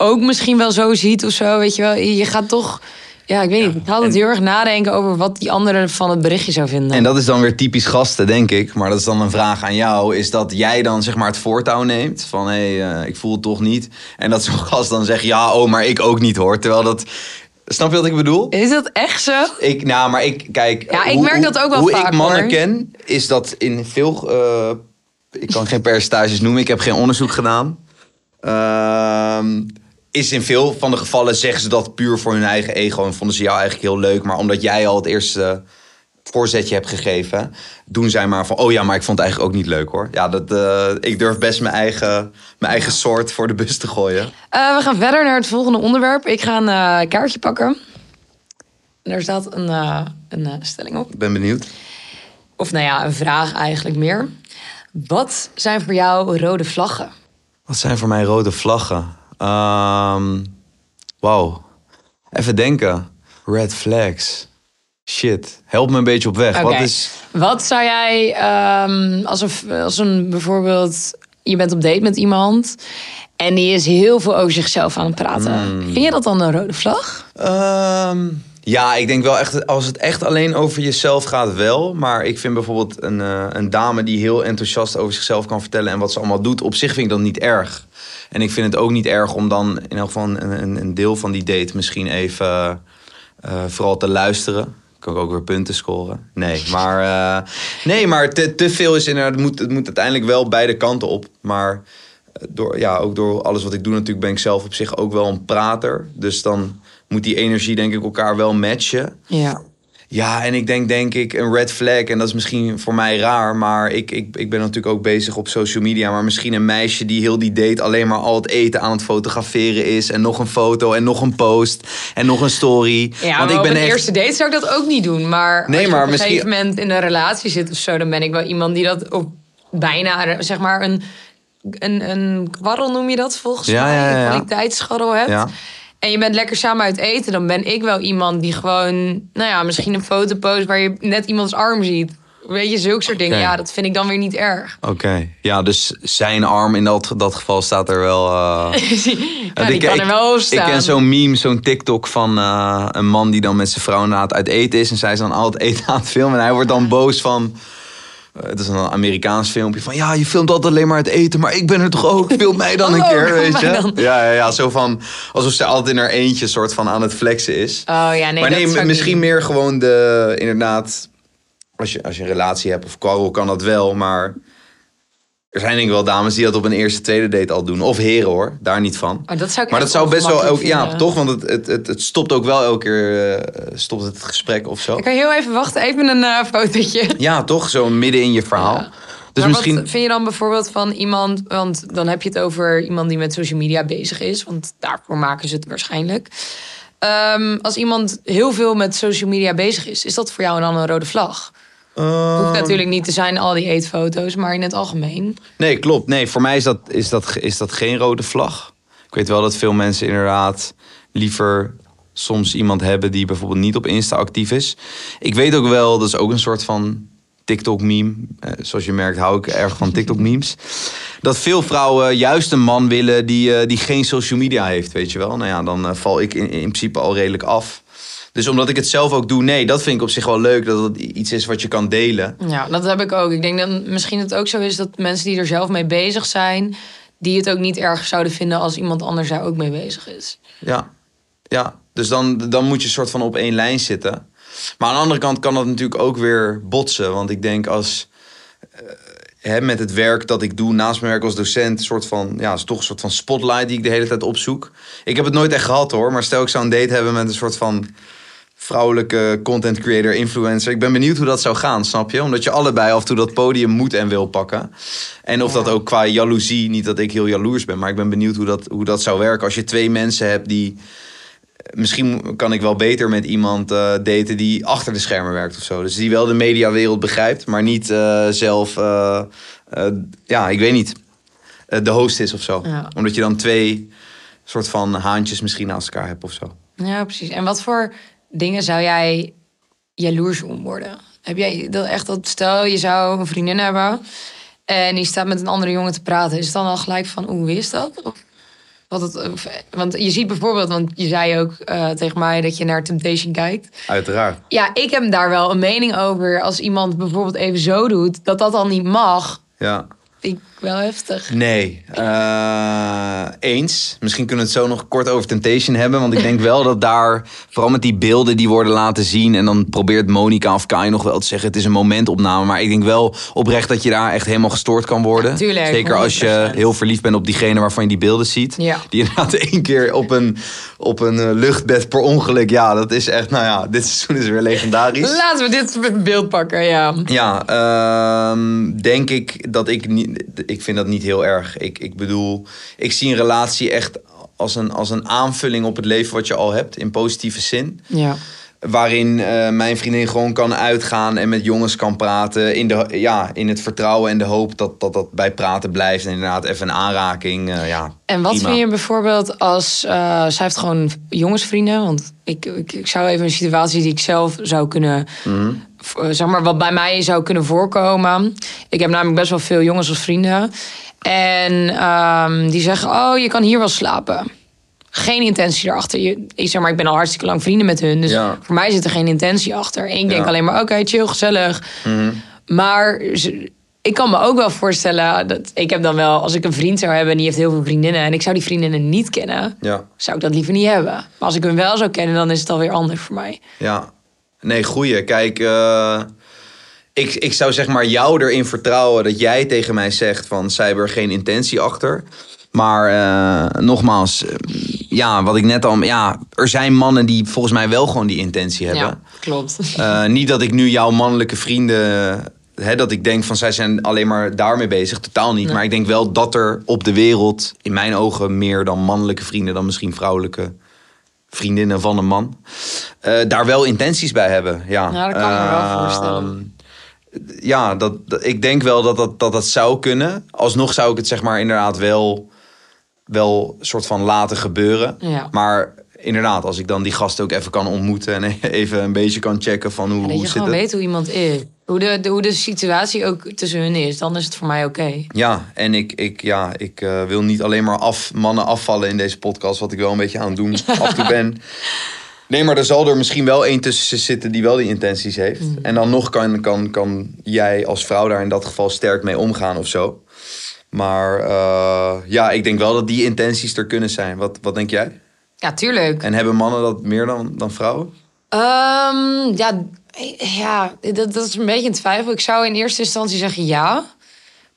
ook misschien wel zo ziet of zo, weet je wel? Je gaat toch, ja, ik weet niet, ik ga altijd heel erg nadenken over wat die andere van het berichtje zou vinden. En dat is dan weer typisch gasten, denk ik. Maar dat is dan een vraag aan jou. Is dat jij dan zeg maar het voortouw neemt? Van hé, hey, eh, ik voel het toch niet. En dat zo'n gast dan zegt, ja, oh, maar ik ook niet hoor. Terwijl dat... Snap je wat ik bedoel? Is dat echt zo? Ik, nou, maar ik, kijk... Ja, ik hoe- merk dat ook wel Hoe vaak, ik mannen hoor. ken, is dat in veel... eh, ik kan geen percentages noemen, ik heb geen onderzoek gedaan. Ehm, is in veel van de gevallen zeggen ze dat puur voor hun eigen ego. En vonden ze jou eigenlijk heel leuk. Maar omdat jij al het eerste voorzetje hebt gegeven... doen zij maar van, oh ja, maar ik vond het eigenlijk ook niet leuk hoor. Ja, dat, eh, ik durf best mijn eigen, mijn eigen soort voor de bus te gooien. Eh, we gaan verder naar het volgende onderwerp. Ik ga een eh, kaartje pakken. En daar staat een, een stelling op. Ik ben benieuwd. Of nou ja, een vraag eigenlijk meer. Wat zijn voor jou rode vlaggen? Wat zijn voor mij rode vlaggen? Ehm Wauw. Even denken. Red flags. Shit. Help me een beetje op weg. Wat is... Wat zou jij, ehm, als, een, als een bijvoorbeeld, je bent op date met iemand en die is heel veel over zichzelf aan het praten. Hmm. Vind je dat dan een rode vlag? Ehm, ja, ik denk wel echt, als het echt alleen over jezelf gaat, wel. Maar ik vind bijvoorbeeld een, eh, een dame die heel enthousiast over zichzelf kan vertellen en wat ze allemaal doet, op zich vind ik dat niet erg. En ik vind het ook niet erg om dan in elk geval een, een, deel van die date misschien even eh, vooral te luisteren. Kan ik ook weer punten scoren? Nee, maar, eh, nee, maar te, te veel is inderdaad, het moet, het moet uiteindelijk wel beide kanten op. Maar door, ja, ook door alles wat ik doe natuurlijk ben ik zelf op zich ook wel een prater. Dus dan moet die energie denk ik elkaar wel matchen. Ja. Ja, en ik denk denk ik een red flag. En dat is misschien voor mij raar. Maar ik, ik, ik ben natuurlijk ook bezig op social media. Maar misschien een meisje die heel die date alleen maar al het eten aan het fotograferen is. En nog een foto en nog een post en nog een story. Ja, Want ik ben op een echt... eerste date zou ik dat ook niet doen. Maar Nee, als je maar op een misschien- gegeven moment in een relatie zit of zo... dan ben ik wel iemand die dat op bijna, zeg maar, een, een, een kwarrel noem je dat volgens Ja, mij. ja, ja, ja. Een kwaliteitsscharrel hebt. En je bent lekker samen uit eten, dan ben ik wel iemand die gewoon, nou ja, misschien een foto post waar je net iemands arm ziet. Weet je, zulke soort dingen. Ja, dat vind ik dan weer niet erg. Oké, ja, dus zijn arm in dat, dat geval staat er wel... eh, ja, die kan er wel op staan. Ik ken zo'n meme, zo'n TikTok van eh, een man die dan met zijn vrouw na het uit eten is. En zij is dan al het eten aan het filmen. En hij wordt dan boos van... eh, het is een Amerikaans filmpje van... Ja, je filmt altijd alleen maar het eten, maar ik ben er toch ook? Film mij dan een Oh, keer, kom weet je? Ja, ja, ja, zo van... Alsof ze altijd in haar eentje soort van aan het flexen is. Oh ja, nee, maar nee, misschien niet meer gewoon de... Inderdaad, als je, als je een relatie hebt of kwarrel kan dat wel, maar... Er zijn denk ik wel dames die dat op een eerste, tweede date al doen. Of heren hoor, daar niet van. Maar dat zou ik Maar dat zou best wel ook, ja, toch? Want het, het, het, het stopt ook wel elke keer, eh, stopt het gesprek of zo. Ik kan heel even wachten, even een eh, fotootje. Ja, toch? Zo midden in je verhaal. Ja. Dus maar misschien, wat vind je dan bijvoorbeeld van iemand, want dan heb je het over iemand die met social media bezig is, want daarvoor maken ze het waarschijnlijk. Ehm, als iemand heel veel met social media bezig is, is dat voor jou dan een rode vlag? Ehm, hoeft natuurlijk niet te zijn al die eetfoto's, maar in het algemeen. Nee, klopt. Nee, voor mij is dat, is, dat, is dat geen rode vlag. Ik weet wel dat veel mensen inderdaad liever soms iemand hebben die bijvoorbeeld niet op Insta actief is. Ik weet ook wel, dat is ook een soort van TikTok-meme. Eh, zoals je merkt hou ik erg van TikTok-memes. Dat veel vrouwen juist een man willen die, eh, die geen social media heeft, weet je wel. Nou ja, dan eh, val ik in, in principe al redelijk af. Dus omdat ik het zelf ook doe, nee, dat vind ik op zich wel leuk. Dat het iets is wat je kan delen. Ja, dat heb ik ook. Ik denk dat misschien het ook zo is dat mensen die er zelf mee bezig zijn, die het ook niet erg zouden vinden als iemand anders daar ook mee bezig is. Ja, ja. dus dan, dan moet je soort van op één lijn zitten. Maar aan de andere kant kan dat natuurlijk ook weer botsen. Want ik denk als eh, hè, met het werk dat ik doe naast mijn werk als docent, een soort van, ja, is toch een soort van spotlight die ik de hele tijd opzoek. Ik heb het nooit echt gehad hoor, maar stel ik zou een date hebben met een soort van vrouwelijke content creator, influencer. Ik ben benieuwd hoe dat zou gaan, snap je? Omdat je allebei af en toe dat podium moet en wil pakken. En of Ja. dat ook qua jaloezie, niet dat ik heel jaloers ben, maar ik ben benieuwd hoe dat, hoe dat zou werken. Als je twee mensen hebt die. Misschien kan ik wel beter met iemand eh, daten die achter de schermen werkt of zo. Dus die wel de mediawereld begrijpt, maar niet eh, zelf. eh, eh, ja, ik weet niet. eh, de host is of zo. Ja. Omdat je dan twee soort van haantjes misschien naast elkaar hebt of zo. Ja, precies. En wat voor dingen zou jij jaloers om worden? Heb jij dat echt dat stel je zou een vriendin hebben en die staat met een andere jongen te praten, is het dan al gelijk van hoe is dat? Of wat het, of- want je ziet bijvoorbeeld, want je zei ook eh, tegen mij dat je naar Temptation kijkt. Uiteraard. Ja, ik heb daar wel een mening over. Als iemand bijvoorbeeld even zo doet, dat dat dan niet mag. Ja. Ik wel heftig. Nee, eh, eens. Misschien kunnen we het zo nog kort over Temptation hebben. Want ik denk wel dat daar, vooral met die beelden die worden laten zien. En dan probeert Monica of Kai nog wel te zeggen: het is een momentopname. Maar ik denk wel oprecht dat je daar echt helemaal gestoord kan worden. Ja, tuurlijk, Zeker als je 100%. heel verliefd bent op diegene waarvan je die beelden ziet. Ja. Die inderdaad één keer op een, op een eh, luchtbed per ongeluk. Ja, dat is echt, nou ja, dit seizoen is weer legendarisch. Laten we dit beeld pakken, ja. Ja, ehm, denk ik dat ik niet. Ik vind dat niet heel erg. Ik, ik bedoel, ik zie een relatie echt als een, als een aanvulling op het leven wat je al hebt, in positieve zin. Ja. Waarin eh, mijn vriendin gewoon kan uitgaan en met jongens kan praten. In, de, ja, in het vertrouwen en de hoop dat dat, dat bij praten blijft. En inderdaad even een aanraking. eh, ja, En wat prima. vind je bijvoorbeeld als... eh zij heeft gewoon jongensvrienden. Want ik, ik, ik zou even een situatie die ik zelf zou kunnen... Mhm. Zeg maar, wat bij mij zou kunnen voorkomen. Ik heb namelijk best wel veel jongens als vrienden. En ehm, die zeggen, oh, je kan hier wel slapen. Geen intentie erachter. Je, ik zeg maar, ik ben al hartstikke lang vrienden met hun. Dus Ja. voor mij zit er geen intentie achter. En ik denk Ja. alleen maar, oké, chill, gezellig. Mhm. Maar ik kan me ook wel voorstellen dat ik heb dan wel, als ik een vriend zou hebben en die heeft heel veel vriendinnen en ik zou die vriendinnen niet kennen, Ja. zou ik dat liever niet hebben. Maar als ik hem wel zou kennen, dan is het alweer anders voor mij. Ja, nee, goeie. Kijk, eh, ik, ik zou zeg maar jou erin vertrouwen dat jij tegen mij zegt van zij hebben er geen intentie achter. Maar eh, nogmaals, eh, ja, wat ik net al, ja, er zijn mannen die volgens mij wel gewoon die intentie hebben. Ja, klopt. Niet dat ik nu jouw mannelijke vrienden. Hè, dat ik denk van zij zijn alleen maar daarmee bezig. Totaal niet. Nee. Maar ik denk wel dat er op de wereld, in mijn ogen, meer dan mannelijke vrienden dan misschien vrouwelijke vriendinnen van een man. eh, daar wel intenties bij hebben. Ja, Ja, dat kan ik me wel Ehm, voorstellen. Ja, dat, dat- ik denk wel dat dat, dat dat zou kunnen. Alsnog zou ik het zeg maar inderdaad wel, wel soort van laten gebeuren. Ja. Maar inderdaad, als ik dan die gasten ook even kan ontmoeten en even een beetje kan checken van hoe, dat hoe je zit gewoon het. weet hoe iemand is. Hoe de, de- hoe de situatie ook tussen hun is, dan is het voor mij oké. Ja, en ik, ik, ja, ik eh, wil niet alleen maar af, mannen afvallen in deze podcast, wat ik wel een beetje aan het doen af en toe ben. Nee, maar er zal er misschien wel één tussen zitten die wel die intenties heeft. Mm. En dan nog kan, kan, kan jij als vrouw daar in dat geval sterk mee omgaan of zo. Maar eh, ja, ik denk wel dat die intenties er kunnen zijn. Wat, wat denk jij? Ja, tuurlijk. En hebben mannen dat meer dan, dan vrouwen? Ehm, ja, ja dat, dat is een beetje een twijfel. Ik zou in eerste instantie zeggen ja.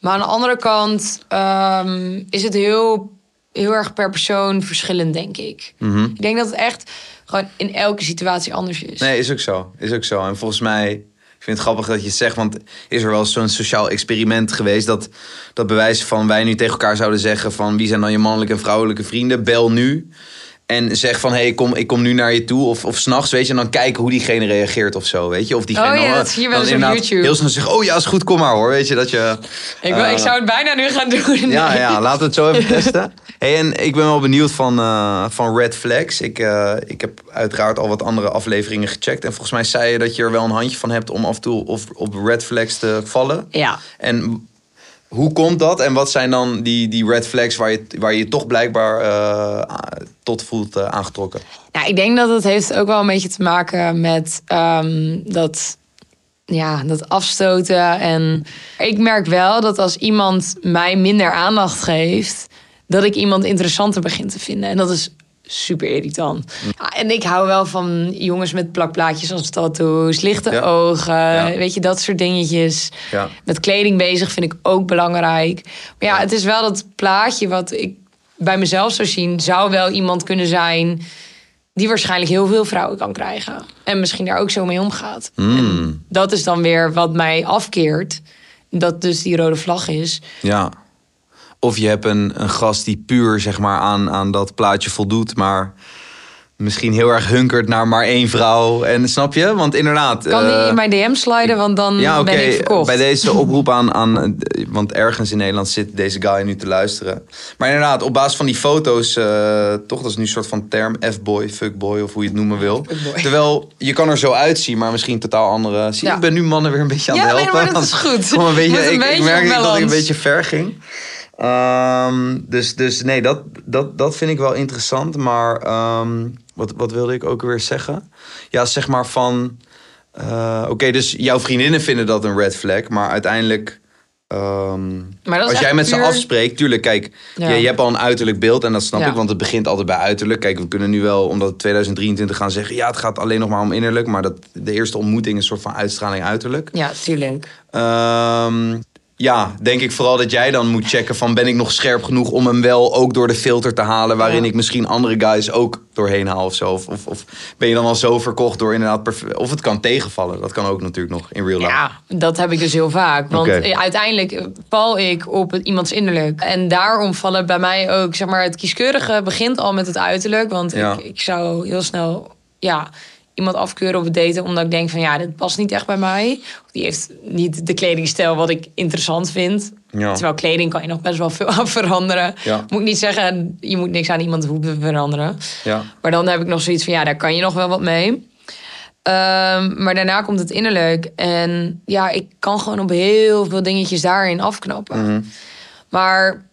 Maar aan de andere kant ehm, is het heel, heel erg per persoon verschillend, denk ik. Ik denk dat het echt gewoon in elke situatie anders is. Nee, is ook zo. Is ook zo. En volgens mij, ik vind het grappig dat je het zegt, want is er wel zo'n sociaal experiment geweest dat, dat bewijs van wij nu tegen elkaar zouden zeggen van wie zijn dan je mannelijke en vrouwelijke vrienden? Bel nu. En zeg van, hé, hey, ik, kom, ik kom nu naar je toe. Of, of s'nachts, weet je. En dan kijken hoe diegene reageert of zo, weet je. Of diegene Oh ja, dat zie je wel eens op YouTube. Heel snel zeggen, oh ja, is goed, kom maar hoor. Weet je, dat je... ik, wil, ik eh, zou het bijna nu gaan doen. ja, ja, laten we het zo even testen. Hey, en ik ben wel benieuwd van, eh, van Red Flags. Ik, eh, ik heb uiteraard al wat andere afleveringen gecheckt. En volgens mij zei je dat je er wel een handje van hebt om af en toe of, op Red Flags te vallen. Ja. En hoe komt dat? En wat zijn dan die, die red flags waar je waar je, toch blijkbaar eh, tot voelt eh, aangetrokken? Nou, ik denk dat het heeft ook wel een beetje te maken met ehm, dat, ja, dat afstoten. En ik merk wel dat als iemand mij minder aandacht geeft, dat ik iemand interessanter begin te vinden. En dat is super irritant. Ja, en ik hou wel van jongens met plakplaatjes als tattoos, lichte Ja. ogen, Ja. weet je, dat soort dingetjes. Ja. Met kleding bezig vind ik ook belangrijk. Maar ja, het is wel dat plaatje wat ik bij mezelf zou zien, zou wel iemand kunnen zijn die waarschijnlijk heel veel vrouwen kan krijgen. En misschien daar ook zo mee omgaat. En dat is dan weer wat mij afkeert. Dat dus die rode vlag is. Ja. Of je hebt een, een gast die puur zeg maar, aan, aan dat plaatje voldoet, maar misschien heel erg hunkert naar maar één vrouw. En snap je? Want inderdaad. Kan die eh, in mijn DM sliden, want dan ja, oké. ben ik verkocht. Bij deze oproep aan, aan. Want ergens in Nederland zit deze guy nu te luisteren. Maar inderdaad, op basis van die foto's. eh, toch, dat is nu een soort van term. F-boy, fuckboy of hoe je het noemen wil. Terwijl je kan er zo uitzien, maar misschien totaal andere. Zie Ja. ik ben nu mannen weer een beetje aan Ja, het helpen. maar dat is goed. Een beetje, ik, ik merk dat ik een beetje ver ging. Ehm, dus, dus nee, dat, dat, dat vind ik wel interessant. Maar ehm, wat, wat wilde ik ook weer zeggen? Ja, zeg maar van... eh, Oké, dus jouw vriendinnen vinden dat een red flag. Maar uiteindelijk... ehm, Maar is als jij met ze afspreekt, tuurlijk, kijk, Ja. je, je hebt al een uiterlijk beeld en dat snap Ja. ik, want het begint altijd bij uiterlijk. Kijk, we kunnen nu wel, omdat het 2023 gaan zeggen, ja, het gaat alleen nog maar om innerlijk, maar dat de eerste ontmoeting is een soort van uitstraling uiterlijk. Ja, tuurlijk. Ehm, ja, denk ik vooral dat jij dan moet checken van ben ik nog scherp genoeg om hem wel ook door de filter te halen waarin ik misschien andere guys ook doorheen haal of zo. Of, of, of ben je dan al zo verkocht door inderdaad of het kan tegenvallen. Dat kan ook natuurlijk nog in real life. Ja, dat heb ik dus heel vaak. Want uiteindelijk val ik op iemands innerlijk. En daarom vallen bij mij ook, zeg maar, het kieskeurige begint al met het uiterlijk. Want Ja. ik, ik zou heel snel, ja, iemand afkeuren op het daten. Omdat ik denk van, ja, dit past niet echt bij mij. Of Die heeft niet de kledingstijl wat ik interessant vind. Ja. Terwijl kleding kan je nog best wel veel aan veranderen. Ja. Moet ik niet zeggen, je moet niks aan iemand hoeven veranderen. Ja. Maar dan heb ik nog zoiets van, ja, daar kan je nog wel wat mee. Ehm, maar daarna komt het innerlijk. En ja, ik kan gewoon op heel veel dingetjes daarin afknappen. Mhm. Maar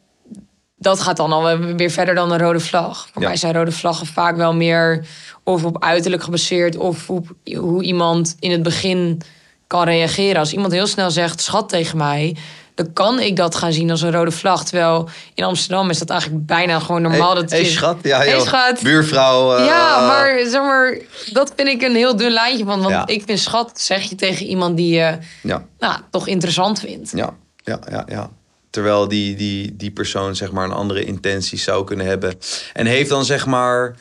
dat gaat dan al weer verder dan een rode vlag. Voor Ja. mij zijn rode vlaggen vaak wel meer of op uiterlijk gebaseerd... of op hoe iemand in het begin kan reageren. Als iemand heel snel zegt schat tegen mij... dan kan ik dat gaan zien als een rode vlag. Terwijl in Amsterdam is dat eigenlijk bijna gewoon normaal. Hey, dat hey, je- schat. Ja, Hey, schat. Buurvrouw. eh, Ja, maar zeg maar, dat vind ik een heel dun lijntje van. Want Ja. ik vind schat, zeg je tegen iemand die je Ja, nou, toch interessant vindt. ja, ja, ja, ja. Terwijl die, die, die persoon zeg maar een andere intentie zou kunnen hebben. En heeft dan zeg maar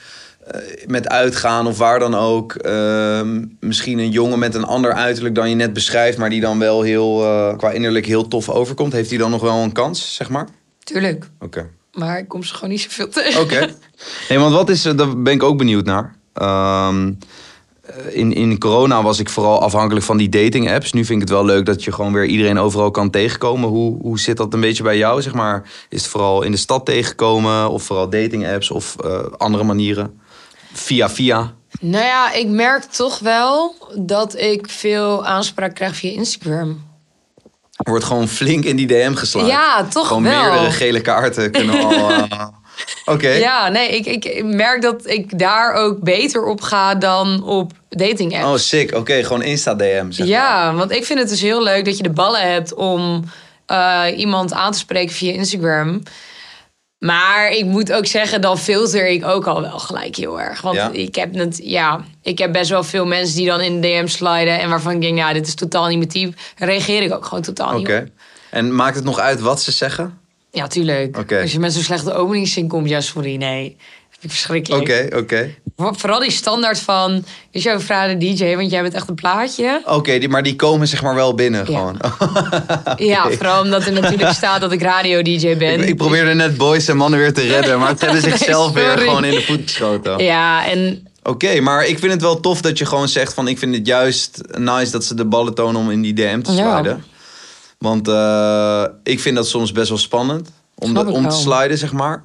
eh, met uitgaan of waar dan ook... ehm, misschien een jongen met een ander uiterlijk dan je net beschrijft... maar die dan wel heel, eh, qua innerlijk heel tof overkomt. Heeft hij dan nog wel een kans, zeg maar? Tuurlijk. Oké. Maar ik kom ze gewoon niet zoveel tegen. Oké. Nee, want wat is, daar ben ik ook benieuwd naar. Eh, in, in corona was ik vooral afhankelijk van die dating apps. Nu vind ik het wel leuk dat je gewoon weer iedereen overal kan tegenkomen. Hoe, hoe zit dat een beetje bij jou? Zeg maar, is het vooral in de stad tegenkomen of vooral dating apps of eh, andere manieren? Via via. Nou ja, ik merk toch wel dat ik veel aanspraak krijg via Instagram. Wordt gewoon flink in die DM geslagen. Ja, toch Gewoon wel. meerdere gele kaarten kunnen al... eh, Oké. Ja, nee, ik, ik merk dat ik daar ook beter op ga dan op dating apps. Oh, sick. Oké, gewoon Insta-DM, zeg maar. Ja, want ik vind het dus heel leuk dat je de ballen hebt om eh, iemand aan te spreken via Instagram. Maar ik moet ook zeggen, dan filter ik ook al wel gelijk heel erg. Want Ja? ik heb het, ja, ik heb best wel veel mensen die dan in de DM sliden en waarvan ik denk, nou, dit is totaal niet mijn type. Reageer ik ook gewoon totaal Oké. niet op. En maakt het nog uit wat ze zeggen? Ja, tuurlijk. Oké. Als je met zo'n slechte openingszin komt, ja, sorry, nee. Dat vind ik verschrikkelijk. Oké, oké. Voor- Vooral die standaard van, is jouw vrouw de DJ, want jij bent echt een plaatje. Oké, die- maar die komen zeg maar wel binnen gewoon. Ja, vooral omdat er natuurlijk staat dat ik radio-dj ben. ik, ik probeerde net boys en mannen weer te redden, maar het hebben Nee, zichzelf weer gewoon in de voet geschoten. Ja, en Oké, maar ik vind het wel tof dat je gewoon zegt van ik vind het juist nice dat ze de ballen tonen om in die DM te Ja. sliden. Want eh, ik vind dat soms best wel spannend om, ik om te sliden, zeg maar.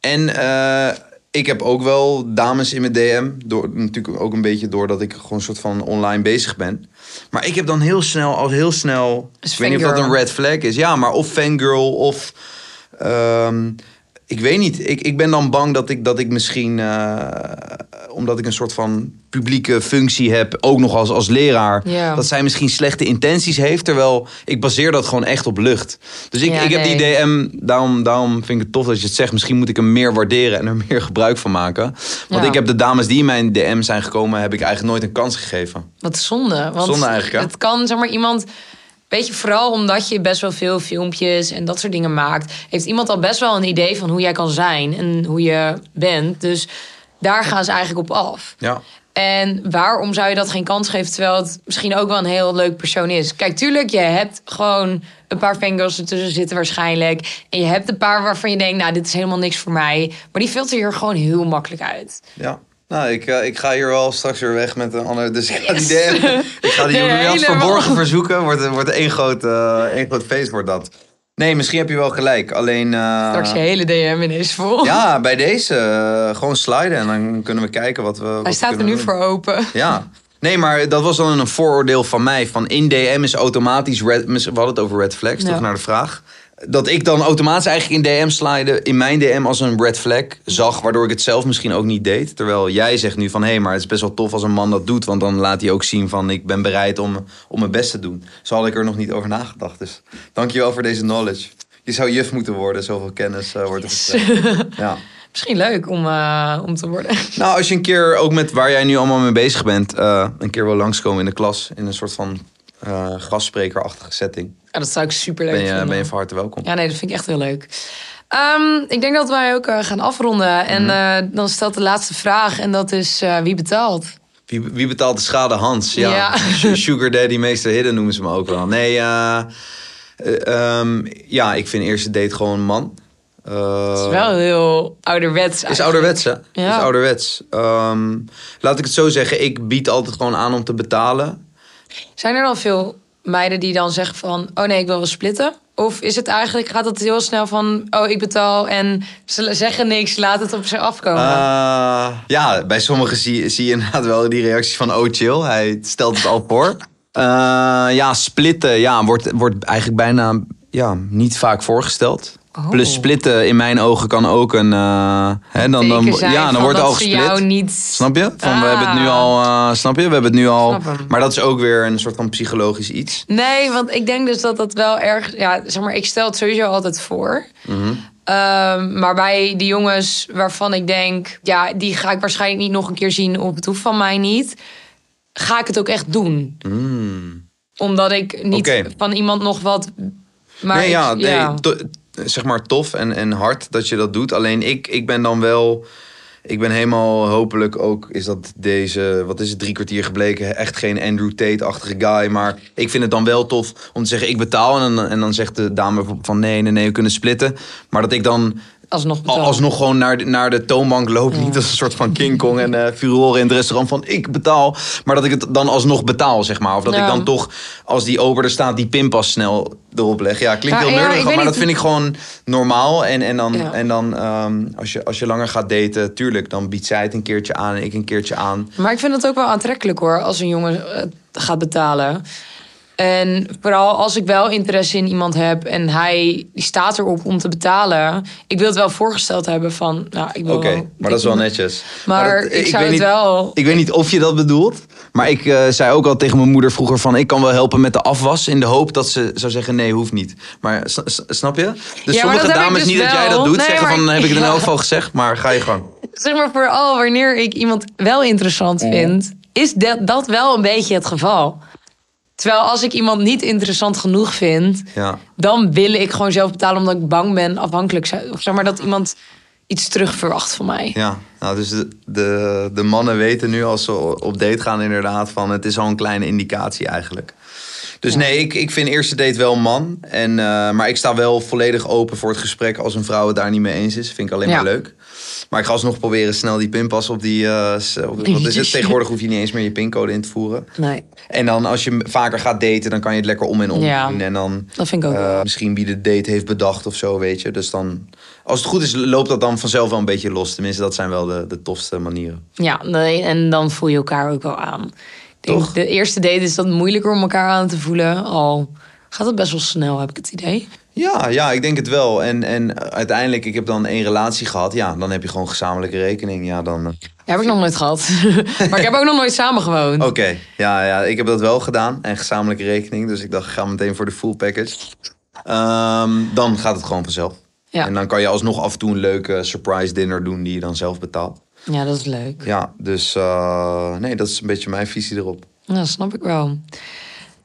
En eh, ik heb ook wel dames in mijn DM. Door, natuurlijk ook een beetje doordat ik gewoon een soort van online bezig ben. Maar ik heb dan heel snel, al heel snel. Is ik weet niet of dat een red flag is. Ja, maar of fangirl of. ehm, ik weet niet. Ik, ik ben dan bang dat ik, dat ik misschien. eh, omdat ik een soort van publieke functie heb. Ook nog als, als leraar. Dat zij misschien slechte intenties heeft. Terwijl ik baseer dat gewoon echt op lucht. Dus ik, Ja, ik heb die. DM. Daarom, daarom vind ik het tof dat je het zegt. Misschien moet ik hem meer waarderen en er meer gebruik van maken. Want Ja. ik heb de dames die in mijn DM zijn gekomen. heb ik eigenlijk nooit een kans gegeven. wat zonde. Want Zonde eigenlijk, hè? Het kan, zeg maar, iemand... Weet je, vooral omdat je best wel veel filmpjes en dat soort dingen maakt... heeft iemand al best wel een idee van hoe jij kan zijn en hoe je bent. Dus daar gaan ze eigenlijk op af. Ja. En waarom zou je dat geen kans geven terwijl het misschien ook wel een heel leuk persoon is? Kijk, tuurlijk, je hebt gewoon een paar fangirls ertussen zitten waarschijnlijk. En je hebt een paar waarvan je denkt, nou, dit is helemaal niks voor mij. Maar die filter je er gewoon heel makkelijk uit. Ja. Nou, ik, eh, ik ga hier wel straks weer weg met een ander. Dus ik ga Yes. die DM, ik ga die verborgen verzoeken. Wordt, een- wordt één groot, eh, één groot feest wordt dat. Nee, misschien heb je wel gelijk. Alleen. eh, Straks je hele DM ineens vol. ja, bij deze eh, gewoon sliden en dan kunnen we kijken wat we. wat Hij we staat er nu doen. voor open. Ja. Nee, maar dat was dan een vooroordeel van mij. Van in DM is automatisch red. We hadden het over red flags, Ja. toch naar de vraag. Dat ik dan automatisch eigenlijk in DM slide, in mijn DM als een red flag zag, waardoor ik het zelf misschien ook niet deed. Terwijl jij zegt nu van hé, hey, maar het is best wel tof als een man dat doet, want dan laat hij ook zien van ik ben bereid om, om mijn best te doen. Zo had ik er nog niet over nagedacht. Dus dankjewel voor deze knowledge. Je zou juf moeten worden, zoveel kennis eh, wordt er. Ja. Misschien leuk om, eh, om te worden. Nou, als je een keer ook met waar jij nu allemaal mee bezig bent, eh, een keer wil langskomen in de klas in een soort van eh gastsprekerachtige setting, Ja, dat zou ik super leuk ben je, vinden. ben je van harte welkom. Ja, nee, dat vind ik echt heel leuk. Ehm, ik denk dat wij ook eh, gaan afronden. En Mhm. eh, dan stelt de laatste vraag. En dat is wie betaalt? Wie, wie betaalt de schade? Hans. Ja. Ja. Sugar Daddy, meester Hidden noemen ze me ook wel. Nee, eh, ehm, ja, ik vind eerste date gewoon een man. Het is wel heel ouderwets. Is ouderwets, hè? Ja. Is ouderwets. Ehm, laat ik het zo zeggen, ik bied altijd gewoon aan om te betalen. Zijn er dan veel meiden die dan zeggen van... oh nee, ik wil wel splitten? Of is het eigenlijk, gaat het heel snel van... oh, ik betaal en ze zeggen niks, laat het op zich afkomen? Eh, ja, bij sommigen zie, zie je inderdaad wel die reacties van oh chill, hij stelt het al voor. Eh, ja, splitten ja, wordt, wordt eigenlijk bijna ja, niet vaak voorgesteld. Oh. Plus splitten in mijn ogen kan ook een... eh, hè, dan, dan, ja, dan wordt er al gesplit. niet... Snap je? Van, we Ah. hebben het nu al... eh, snap je? We hebben het nu al... Maar dat is ook weer een soort van psychologisch iets. Nee, want ik denk dus dat dat wel erg... Ja, zeg maar, ik stel het sowieso altijd voor. Mhm. Ehm, maar bij die jongens waarvan ik denk... ja, die ga ik waarschijnlijk niet nog een keer zien... of het hoeft van mij niet... ga ik het ook echt doen. Mm. Omdat ik niet van iemand nog wat... Maar nee, ik- ja, nee, to- zeg maar tof en, en hard dat je dat doet. Alleen ik, ik ben dan wel... Ik ben helemaal hopelijk ook, is dat deze, wat is het, drie kwartier gebleken, echt geen Andrew Tate-achtige guy. Maar ik vind het dan wel tof om te zeggen, ik betaal. En en dan zegt de dame van nee, nee, nee, we kunnen splitten. Maar dat ik dan Alsnog al- betaald. alsnog gewoon naar de, naar de toonbank loop. Niet als een soort van King Kong en eh furoren in het restaurant van ik betaal. Maar dat ik het dan alsnog betaal, zeg maar. Of dat Ja. ik dan toch, als die ober er staat, die pinpas snel erop leg. Ja, klinkt Ja, heel nerdig, maar dat vind ik gewoon normaal. En, en dan, en dan ehm, als, je, als je langer gaat daten, tuurlijk, dan biedt zij het een keertje aan en ik een keertje aan. Maar ik vind het ook wel aantrekkelijk hoor, als een jongen eh, gaat betalen. En vooral als ik wel interesse in iemand heb en hij die staat erop om te betalen. Ik wil het wel voorgesteld hebben van, nou, ik wil Oké, maar dat is wel netjes. Maar, dat- ik zou weet het niet, wel. Ik weet niet of je dat bedoelt. Maar ik eh, zei ook al tegen mijn moeder vroeger van... ik kan wel helpen met de afwas... in de hoop dat ze zou zeggen nee, hoeft niet. Maar snap je? Dus Ja, sommige dames, dus niet dat jij dat doet... Nee, zeggen maar- van heb ik het in elk geval gezegd... maar ga je gang. Zeg maar vooral wanneer ik iemand wel interessant vind, is dat, dat wel een beetje het geval. Terwijl als ik iemand niet interessant genoeg vind, Ja. dan wil ik gewoon zelf betalen omdat ik bang ben afhankelijk zeg maar dat iemand iets terug verwacht van mij. Ja, nou, dus de, de, de mannen weten nu als ze op date gaan inderdaad van... het is al een kleine indicatie eigenlijk. Dus nee, ik, ik vind eerste date wel man. En, eh, maar ik sta wel volledig open voor het gesprek als een vrouw het daar niet mee eens is. Vind ik alleen maar leuk. Maar ik ga alsnog proberen snel die pinpas op die... s- op, wat is het? Tegenwoordig hoef je niet eens meer je pincode in te voeren. Nee, En dan als je vaker gaat daten, dan kan je het lekker om en om Ja. doen. En dan dat vind ik ook eh, misschien wie de date heeft bedacht of zo, weet je. Dus dan, als het goed is, loopt dat dan vanzelf wel een beetje los. Tenminste, dat zijn wel de, de tofste manieren. Ja, nee, en dan voel je elkaar ook wel aan. Toch? De eerste date is dat moeilijker om elkaar aan te voelen. Al gaat het best wel snel, heb ik het idee. Ja, ja, ik denk het wel. En, en uiteindelijk, ik heb dan één relatie gehad. Ja, dan heb je gewoon gezamenlijke rekening. Ja, dan... eh, Ja, heb ik nog nooit gehad. maar ik heb ook nog nooit samen gewoond. Oké, ja, ja, ik heb dat wel gedaan. En gezamenlijke rekening. Dus ik dacht, ik ga meteen voor de full package. Ehm, dan gaat het gewoon vanzelf. Ja. En dan kan je alsnog af en toe een leuke surprise dinner doen die je dan zelf betaalt. Ja, dat is leuk. Ja, dus eh, nee, dat is een beetje mijn visie erop. Ja, dat snap ik wel.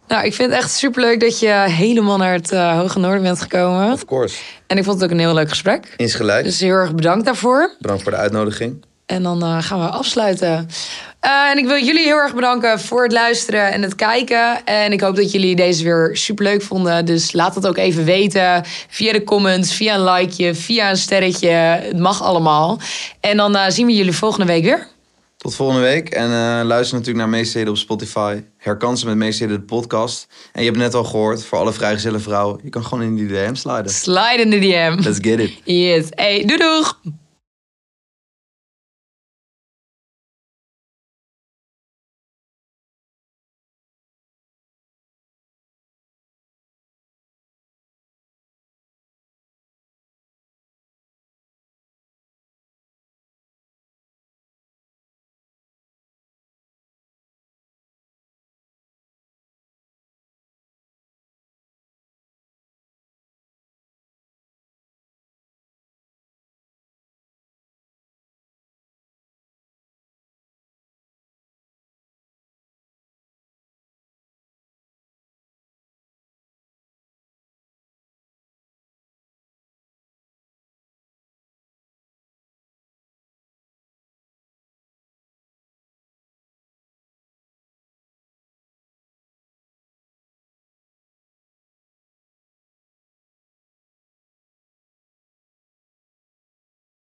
Nou, ik vind het echt superleuk dat je helemaal naar het eh, Hoge Noorden bent gekomen. Of course. En ik vond het ook een heel leuk gesprek. Insgelijks. Dus heel erg bedankt daarvoor. Bedankt voor de uitnodiging. En dan eh, gaan we afsluiten. Eh, en ik wil jullie heel erg bedanken voor het luisteren en het kijken. En ik hoop dat jullie deze weer super leuk vonden. Dus laat het ook even weten. Via de comments, via een likeje, via een sterretje. Het mag allemaal. En dan eh, zien we jullie volgende week weer. Tot volgende week. En eh, luister natuurlijk naar Meestheden op Spotify. Herkansen met Meestheden de podcast. En je hebt net al gehoord, voor alle vrijgezelle vrouwen... je kan gewoon in die DM sliden. Slide in de DM. Let's get it. Yes. Hey, doei doeg!